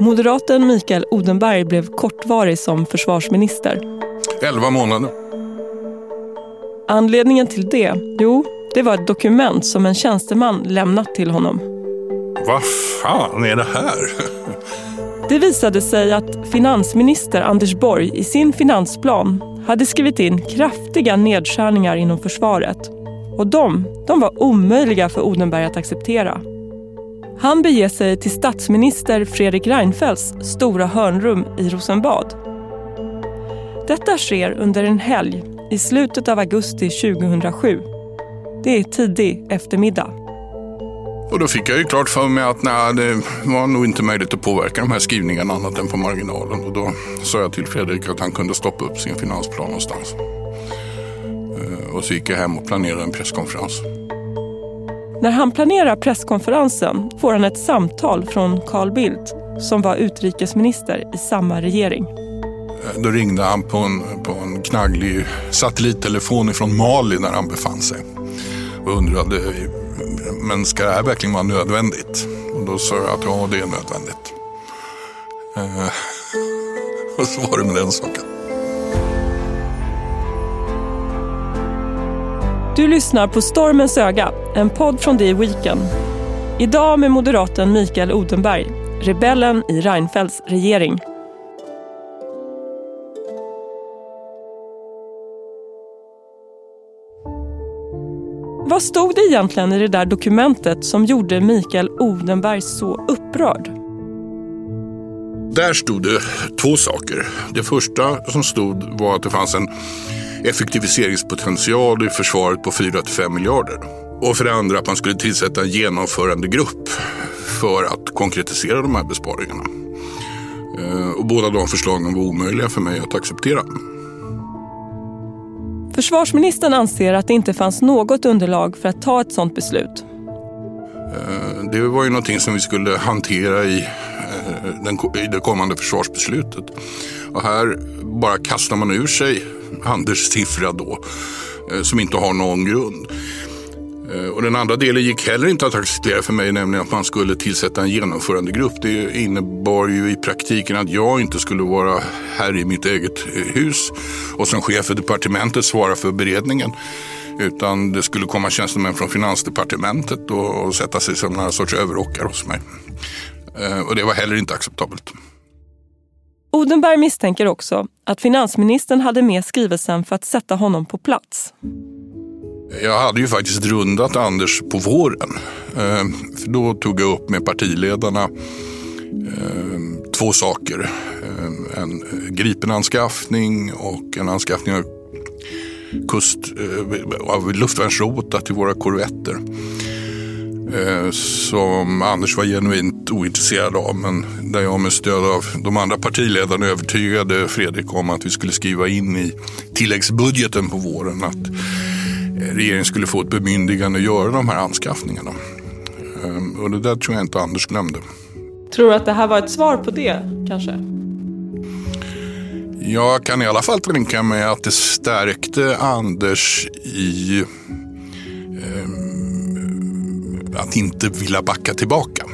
Moderaten Mikael Odenberg blev kortvarig som försvarsminister. Elva månader. Anledningen till det? Jo, det var ett dokument som en tjänsteman lämnat till honom. Vad fan är det här? Det visade sig att finansminister Anders Borg i sin finansplan hade skrivit in kraftiga nedskärningar inom försvaret. Och de, de var omöjliga för Odenberg att acceptera. Han beger sig till statsminister Fredrik Reinfeldts stora hörnrum i Rosenbad. Detta sker under en helg i slutet av augusti 2007. Det är tidig eftermiddag. Och då fick jag ju klart för mig att nej, det var nog inte möjligt att påverka de här skrivningarna annat än på marginalen. Och då sa jag till Fredrik att han kunde stoppa upp sin finansplan någonstans. Eh, och så gick jag hem och planerade en presskonferens. När han planerar presskonferensen får han ett samtal från Carl Bildt som var utrikesminister i samma regering. Då ringde han på en, på en knagglig satellittelefon från Mali där han befann sig. Och undrade, men ska det här verkligen vara nödvändigt? Och då sa jag att ja, det är nödvändigt. Eh, och så var det med den saken. Du lyssnar på Stormens öga, en podd från The Weekend. Idag med moderaten Mikael Odenberg, rebellen i Reinfeldts regering. Vad stod det egentligen i det där dokumentet som gjorde Mikael Odenberg så upprörd? Där stod det två saker. Det första som stod var att det fanns en effektiviseringspotential i försvaret på 4-5 miljarder. Och för det andra att man skulle tillsätta en genomförandegrupp för att konkretisera de här besparingarna. Eh, och båda de förslagen var omöjliga för mig att acceptera. Försvarsministern anser att det inte fanns något underlag för att ta ett sådant beslut. Eh, det var ju någonting som vi skulle hantera i, eh, i det kommande försvarsbeslutet. Och här bara kastar man ur sig Anders siffra då, som inte har någon grund. Eh, och den andra delen gick heller inte att acceptera för mig, nämligen att man skulle tillsätta en genomförandegrupp. Det innebar ju i praktiken att jag inte skulle vara här i mitt eget eh, hus och som chef för departementet svara för beredningen. Utan det skulle komma tjänstemän från finansdepartementet och, sätta sig som några sorts överrockar hos mig. Eh, och det var heller inte acceptabelt. Odenberg misstänker också att finansministern hade med skrivelsen för att sätta honom på plats. Jag hade ju faktiskt rundat Anders på våren. Eh, för då tog jag upp med partiledarna eh, två saker. Eh, en Gripenanskaffning och en anskaffning av, kust, av luftvärnsrobotar till våra korvetter. Som Anders var genuint ointresserad av men där jag med stöd av de andra partiledarna övertygade Fredrik om att vi skulle skriva in i tilläggsbudgeten på våren att regeringen skulle få ett bemyndigande att göra de här anskaffningarna. Och det där tror jag inte Anders glömde. Tror du att det här var ett svar på det kanske? Jag kan i alla fall tänka mig att det stärkte Anders i eh, att inte vilja backa tillbaka.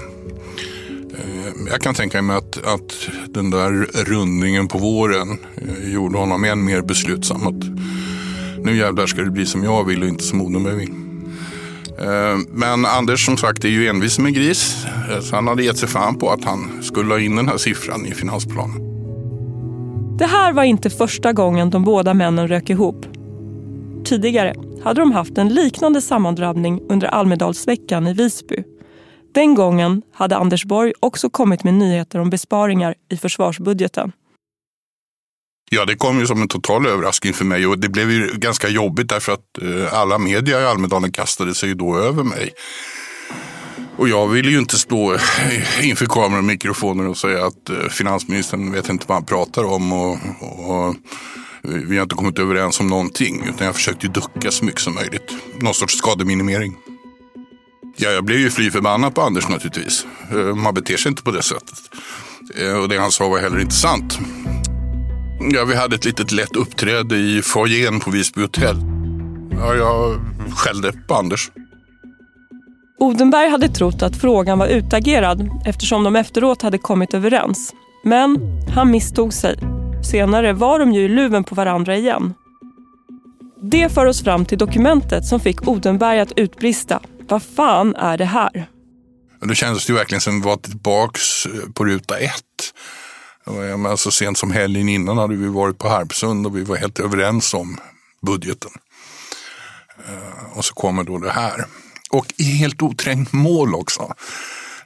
Eh, jag kan tänka mig att, att den där rundningen på våren eh, gjorde honom än mer beslutsam. Att nu jävlar ska det bli som jag vill och inte som Odenberg vill. Eh, men Anders som sagt är ju envis med gris. Eh, så han hade gett sig fan på att han skulle ha in den här siffran i finansplanen. Det här var inte första gången de båda männen rök ihop. Tidigare hade de haft en liknande sammandrabbning under Almedalsveckan i Visby. Den gången hade Anders Borg också kommit med nyheter om besparingar i försvarsbudgeten. Ja, det kom ju som en total överraskning för mig och det blev ju ganska jobbigt därför att eh, alla media i Almedalen kastade sig då över mig. Och jag ville ju inte stå eh, inför kameror och mikrofoner och säga att eh, finansministern vet inte vad han pratar om och, och vi har inte kommit överens om någonting utan jag försökte ducka så mycket som möjligt. Någon sorts skademinimering. Ja, jag blev ju fly förbannad på Anders naturligtvis. Man beter sig inte på det sättet. Och det han sa var heller inte sant. Ja, vi hade ett litet lätt uppträde i foajén på Visby hotell. Ja, jag skällde på Anders. Odenberg hade trott att frågan var utagerad eftersom de efteråt hade kommit överens. Men han misstog sig. Senare var de ju i luven på varandra igen. Det för oss fram till dokumentet som fick Odenberg att utbrista. Vad fan är det här? Det kändes ju verkligen som att vi var tillbaka på ruta ett. Så alltså, sent som helgen innan hade vi varit på Harpsund och vi var helt överens om budgeten. Eh, och så kommer då det här. Och i helt oträngt mål också.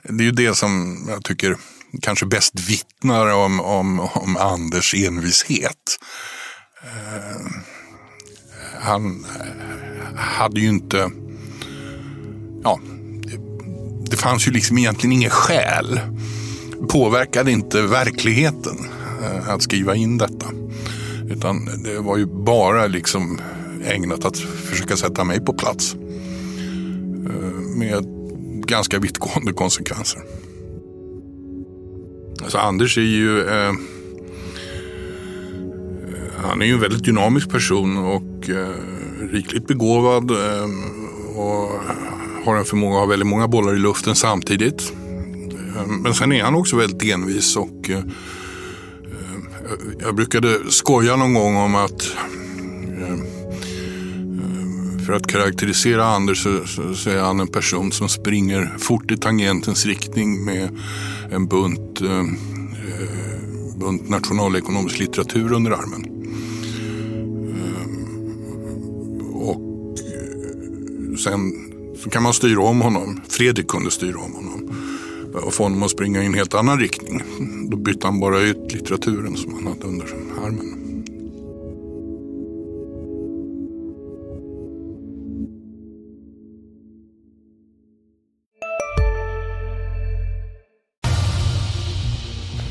Det är ju det som jag tycker kanske bäst vittnar om, om, om Anders envishet. Eh, han hade ju inte... Ja, det fanns ju liksom egentligen inget skäl. Påverkade inte verkligheten eh, att skriva in detta. Utan det var ju bara liksom ägnat att försöka sätta mig på plats. Eh, med ganska vittgående konsekvenser. Alltså Anders är ju eh, han är ju en väldigt dynamisk person och eh, rikligt begåvad eh, och har en förmåga att ha väldigt många bollar i luften samtidigt. Eh, men sen är han också väldigt envis och eh, eh, jag brukade skoja någon gång om att för att karaktärisera Anders så, så, så, är han en person som springer fort i tangentens riktning med en bunt, eh, bunt nationalekonomisk litteratur under armen. sen så kan man styra om honom. Fredrik kunde styra om honom få honom att springa i en helt annan riktning. Då bytte han bara ut litteraturen som han hade under armen.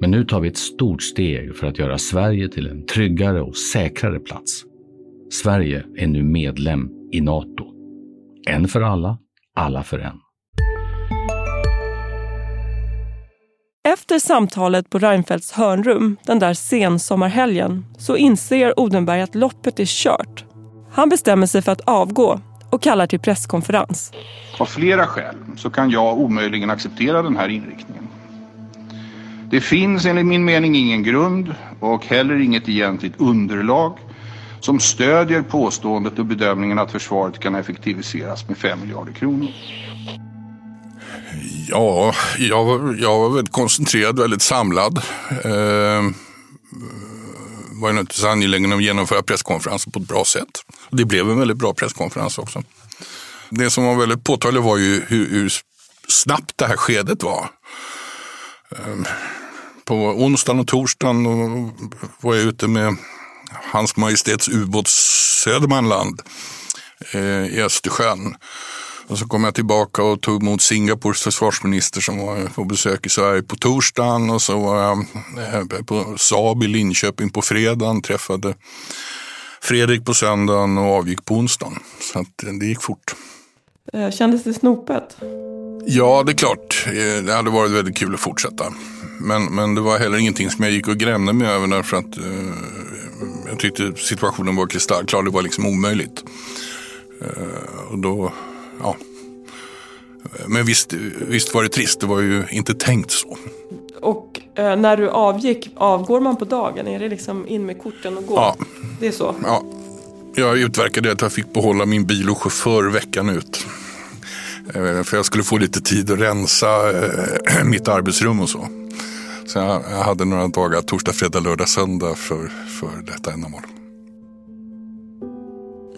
Men nu tar vi ett stort steg för att göra Sverige till en tryggare och säkrare plats. Sverige är nu medlem i Nato. En för alla, alla för en. Efter samtalet på Reinfeldts hörnrum den där sensommarhelgen så inser Odenberg att loppet är kört. Han bestämmer sig för att avgå och kallar till presskonferens. Av flera skäl så kan jag omöjligen acceptera den här inriktningen. Det finns enligt min mening ingen grund och heller inget egentligt underlag som stödjer påståendet och bedömningen att försvaret kan effektiviseras med 5 miljarder kronor. Ja, jag var, jag var väldigt koncentrerad, väldigt samlad. Eh, var ju naturligtvis angelägen om att genomföra presskonferensen på ett bra sätt. Det blev en väldigt bra presskonferens också. Det som var väldigt påtagligt var ju hur, hur snabbt det här skedet var. Ehm, på onsdagen och torsdagen var jag ute med Hans Majestäts ubåt Södermanland eh, i Östersjön. Och så kom jag tillbaka och tog emot Singapores försvarsminister som var på besök i Sverige på torsdagen. Och så var jag eh, på Saab i Linköping på fredagen. Träffade Fredrik på söndagen och avgick på onsdagen. Så att det gick fort. Eh, kändes det snopet? Ja, det är klart. Det hade varit väldigt kul att fortsätta. Men, men det var heller ingenting som jag gick och grämde mig över därför att eh, jag tyckte situationen var kristallklar. Det var liksom omöjligt. Eh, och då, ja. Men visst, visst var det trist. Det var ju inte tänkt så. Och eh, när du avgick, avgår man på dagen? Är det liksom in med korten och gå? Ja. Det är så? Ja. Jag utverkade att jag fick behålla min bil och chaufför veckan ut. Eh, för jag skulle få lite tid att rensa eh, mitt arbetsrum och så. Så jag, hade några dagar, torsdag, fredag, lördag, söndag för, för detta ändamål.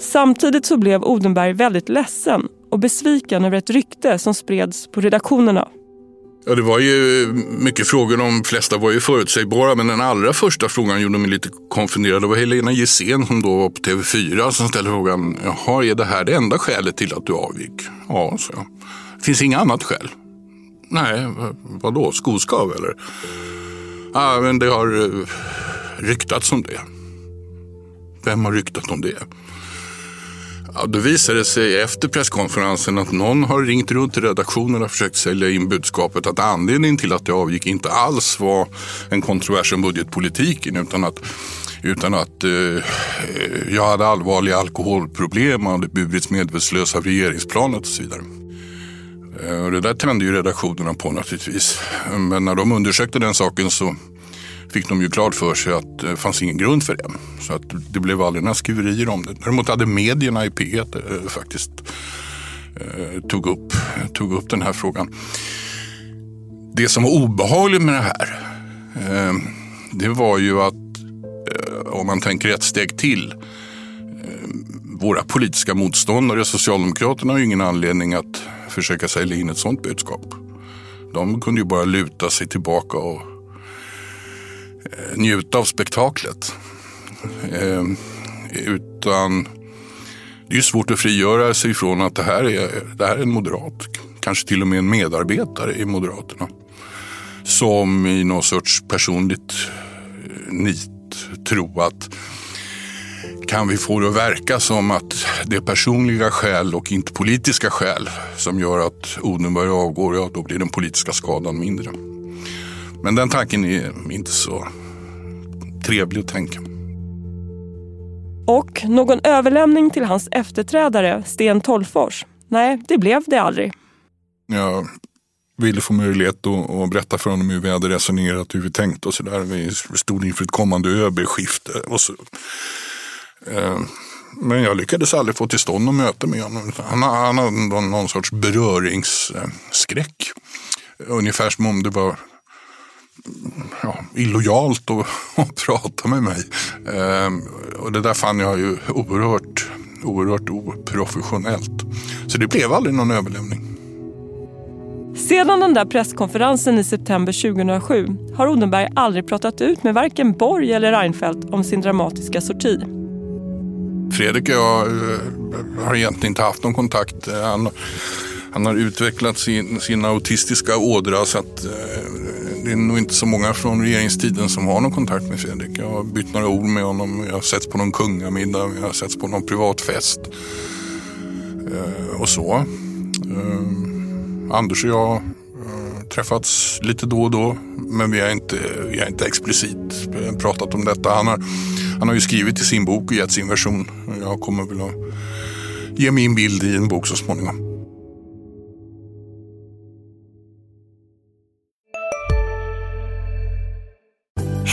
Samtidigt så blev Odenberg väldigt ledsen och besviken över ett rykte som spreds på redaktionerna. Ja, det var ju mycket frågor, de flesta var ju förutsägbara, men den allra första frågan gjorde mig lite konfunderad. Det var Helena Gissén som då var på TV4 som ställde frågan, jaha, är det här det enda skälet till att du avgick? Ja, så jag. finns inget annat skäl. Nej, vadå? Skoskav eller? Ja, men det har eh, ryktats om det. Vem har ryktat om det? Ja, då visade det sig efter presskonferensen att någon har ringt runt till redaktionen och försökt sälja in budskapet att anledningen till att det avgick inte alls var en kontrovers om budgetpolitiken utan att, utan att eh, eh jag hade allvarliga alkoholproblem och hade burits medvetslös av regeringsplanet och så vidare. Eh, och det där tände ju redaktionerna på naturligtvis. Men när de undersökte den saken så fick de ju klart för sig att det fanns ingen grund för det. Så att det blev aldrig några skriverier om det. Däremot hade medierna i P1 eh, faktiskt eh, tog, upp, tog upp den här frågan. Det som var obehagligt med det här eh, det var ju att eh, om man tänker ett steg till eh, våra politiska motståndare, Socialdemokraterna har ju ingen anledning att försöka sälja in ett sådant budskap. De kunde ju bara luta sig tillbaka och Eh, njuta av spektaklet. Eh, utan det är svårt att frigöra sig från att det här, är, det här är en moderat, kanske till och med en medarbetare i Moderaterna. Som i någon sorts personligt eh, nit tror att kan vi få det att verka som att det är personliga skäl och inte politiska skäl som gör att Odenberg avgår, ja då blir den politiska skadan mindre. Men den tanken är inte så trevlig att tänka. Och någon överlämning till hans efterträdare, Sten Tolfors? Nej, det blev det aldrig. Jag ville få möjlighet att, berätta för honom hur vi hade resonerat, hur vi tänkt och sådär. Vi stod inför ett kommande ÖB-skifte. Och så. Eh, men jag lyckades aldrig få till stånd något möte med honom. Han, han hade någon sorts beröringsskräck. Ungefär som om det var ja, illojalt att, att prata med mig. Ehm, och det där fann jag ju oerhört, oerhört oprofessionellt. Så det blev aldrig någon överlämning. Sedan den där presskonferensen i september 2007 har Odenberg aldrig pratat ut med varken Borg eller Reinfeldt om sin dramatiska sorti. Fredrik och jag eh, har egentligen inte haft någon kontakt. Han, han har utvecklat sin, sin autistiska ådra så att eh, det är nog inte så många från regeringstiden som har någon kontakt med Fredrik. Jag har bytt några ord med honom. Jag har setts på någon kungamiddag. Jag har setts på någon privatfest. Eh, och så. Eh, Anders och jag har träffats lite då och då. Men vi har inte, vi har inte explicit eh, pratat om detta. Han har, han har ju skrivit i sin bok och gett sin version. Jag kommer väl att ge min bild i en bok så småningom.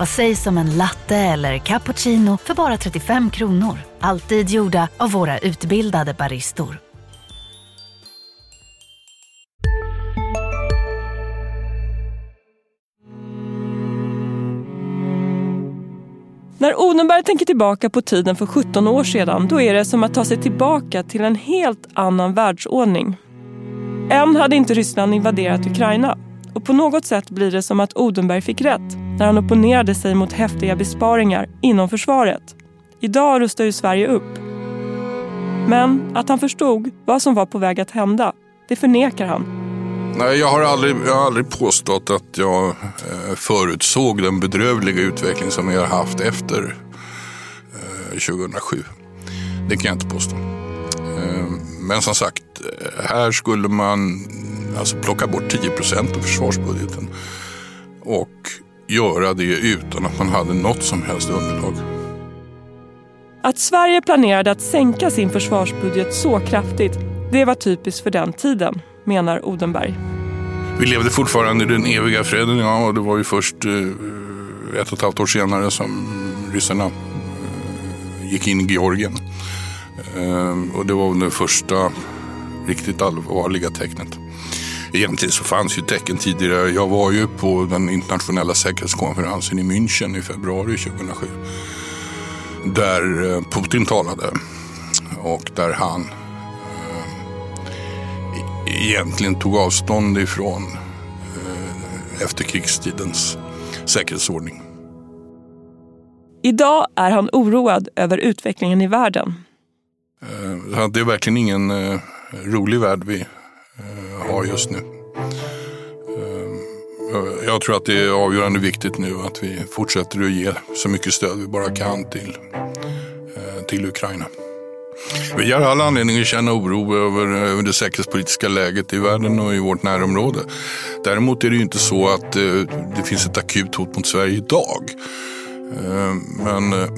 Vad sägs om en latte eller cappuccino för bara 35 kronor? Alltid gjorda av våra utbildade baristor. När Odenberg tänker tillbaka på tiden för 17 år sedan då är det som att ta sig tillbaka till en helt annan världsordning. Än hade inte Ryssland invaderat Ukraina och på något sätt blir det som att Odenberg fick rätt när han opponerade sig mot häftiga besparingar inom försvaret. Idag rustar ju Sverige upp. Men att han förstod vad som var på väg att hända, det förnekar han. Nej, jag har aldrig, jag har aldrig påstått att jag eh, förutsåg den bedrövliga utveckling som vi har haft efter eh, 2007. Det kan jag inte påstå. Eh, men som sagt, här skulle man alltså plocka bort 10 procent av försvarsbudgeten och göra det utan att man hade något som helst underlag. Att Sverige planerade att sänka sin försvarsbudget så kraftigt, det var typiskt för den tiden, menar Odenberg. Vi levde fortfarande i den eviga freden, ja, och det var ju först eh, ett och ett halvt år senare som ryssarna eh, gick in i Georgien. Eh, och det var det första riktigt allvarliga tecknet. Egentligen så fanns ju tecken tidigare. Jag var ju på den internationella säkerhetskonferensen i München i februari 2007. Där eh, Putin talade och där han eh, egentligen tog avstånd ifrån eh, efterkrigstidens säkerhetsordning. Idag är han oroad över utvecklingen i världen. Det är verkligen ingen rolig värld vi har just nu. Ehm, jag tror att det är avgörande viktigt nu att vi fortsätter att ge så mycket stöd vi bara kan till, eh, till Ukraina. Vi har all anledning att känna oro över, över det säkerhetspolitiska läget i världen och i vårt närområde. Däremot är det ju inte så att eh, det finns ett akut hot mot Sverige idag. Ehm, men eh,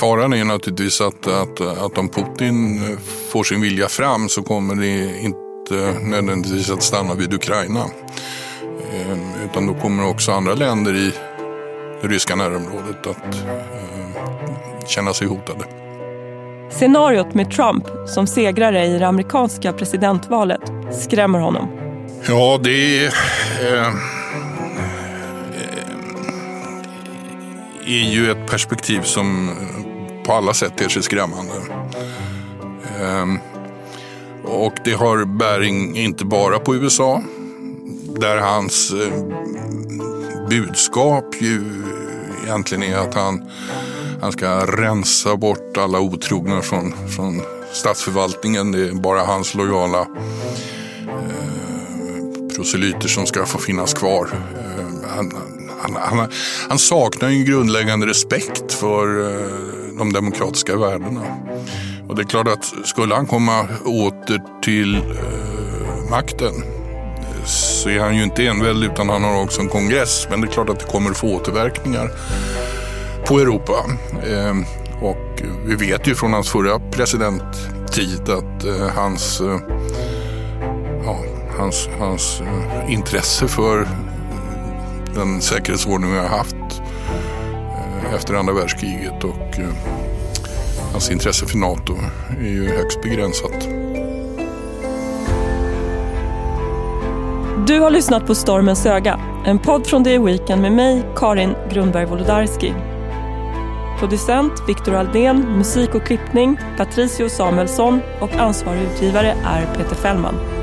faran är naturligtvis att, att, att om Putin får sin vilja fram så kommer det inte nödvändigtvis att stanna vid Ukraina. Ehm, utan då kommer också andra länder i det ryska närområdet att eh, känna sig hotade. Scenariot med Trump som segrare i det amerikanska presidentvalet skrämmer honom. Ja, det är... Eh, är ju ett perspektiv som på alla sätt ter sig skrämmande. Ehm, och det har bäring inte bara på USA, där hans eh, budskap ju egentligen är att han, han ska rensa bort alla otrogna från, från statsförvaltningen. Det är bara hans lojala eh, proselyter som ska få finnas kvar. Eh, han, han, han, han saknar en grundläggande respekt för eh, de demokratiska värdena. Och det är klart att skulle han komma åter till eh, makten så är han ju inte enväldig utan han har också en kongress. Men det är klart att det kommer få återverkningar på Europa. Eh, och vi vet ju från hans förra presidenttid att eh, hans, eh, ja, hans, hans eh, intresse för den säkerhetsordning vi har haft eh, efter andra världskriget och eh, hans intresse för NATO är ju högst begränsat. Du har lyssnat på Stormens öga, en podd från The Weekend med mig, Karin Grundberg Wolodarski. Producent Viktor Aldén, musik och klippning Patricio Samuelsson och ansvarig utgivare är Peter Fällman.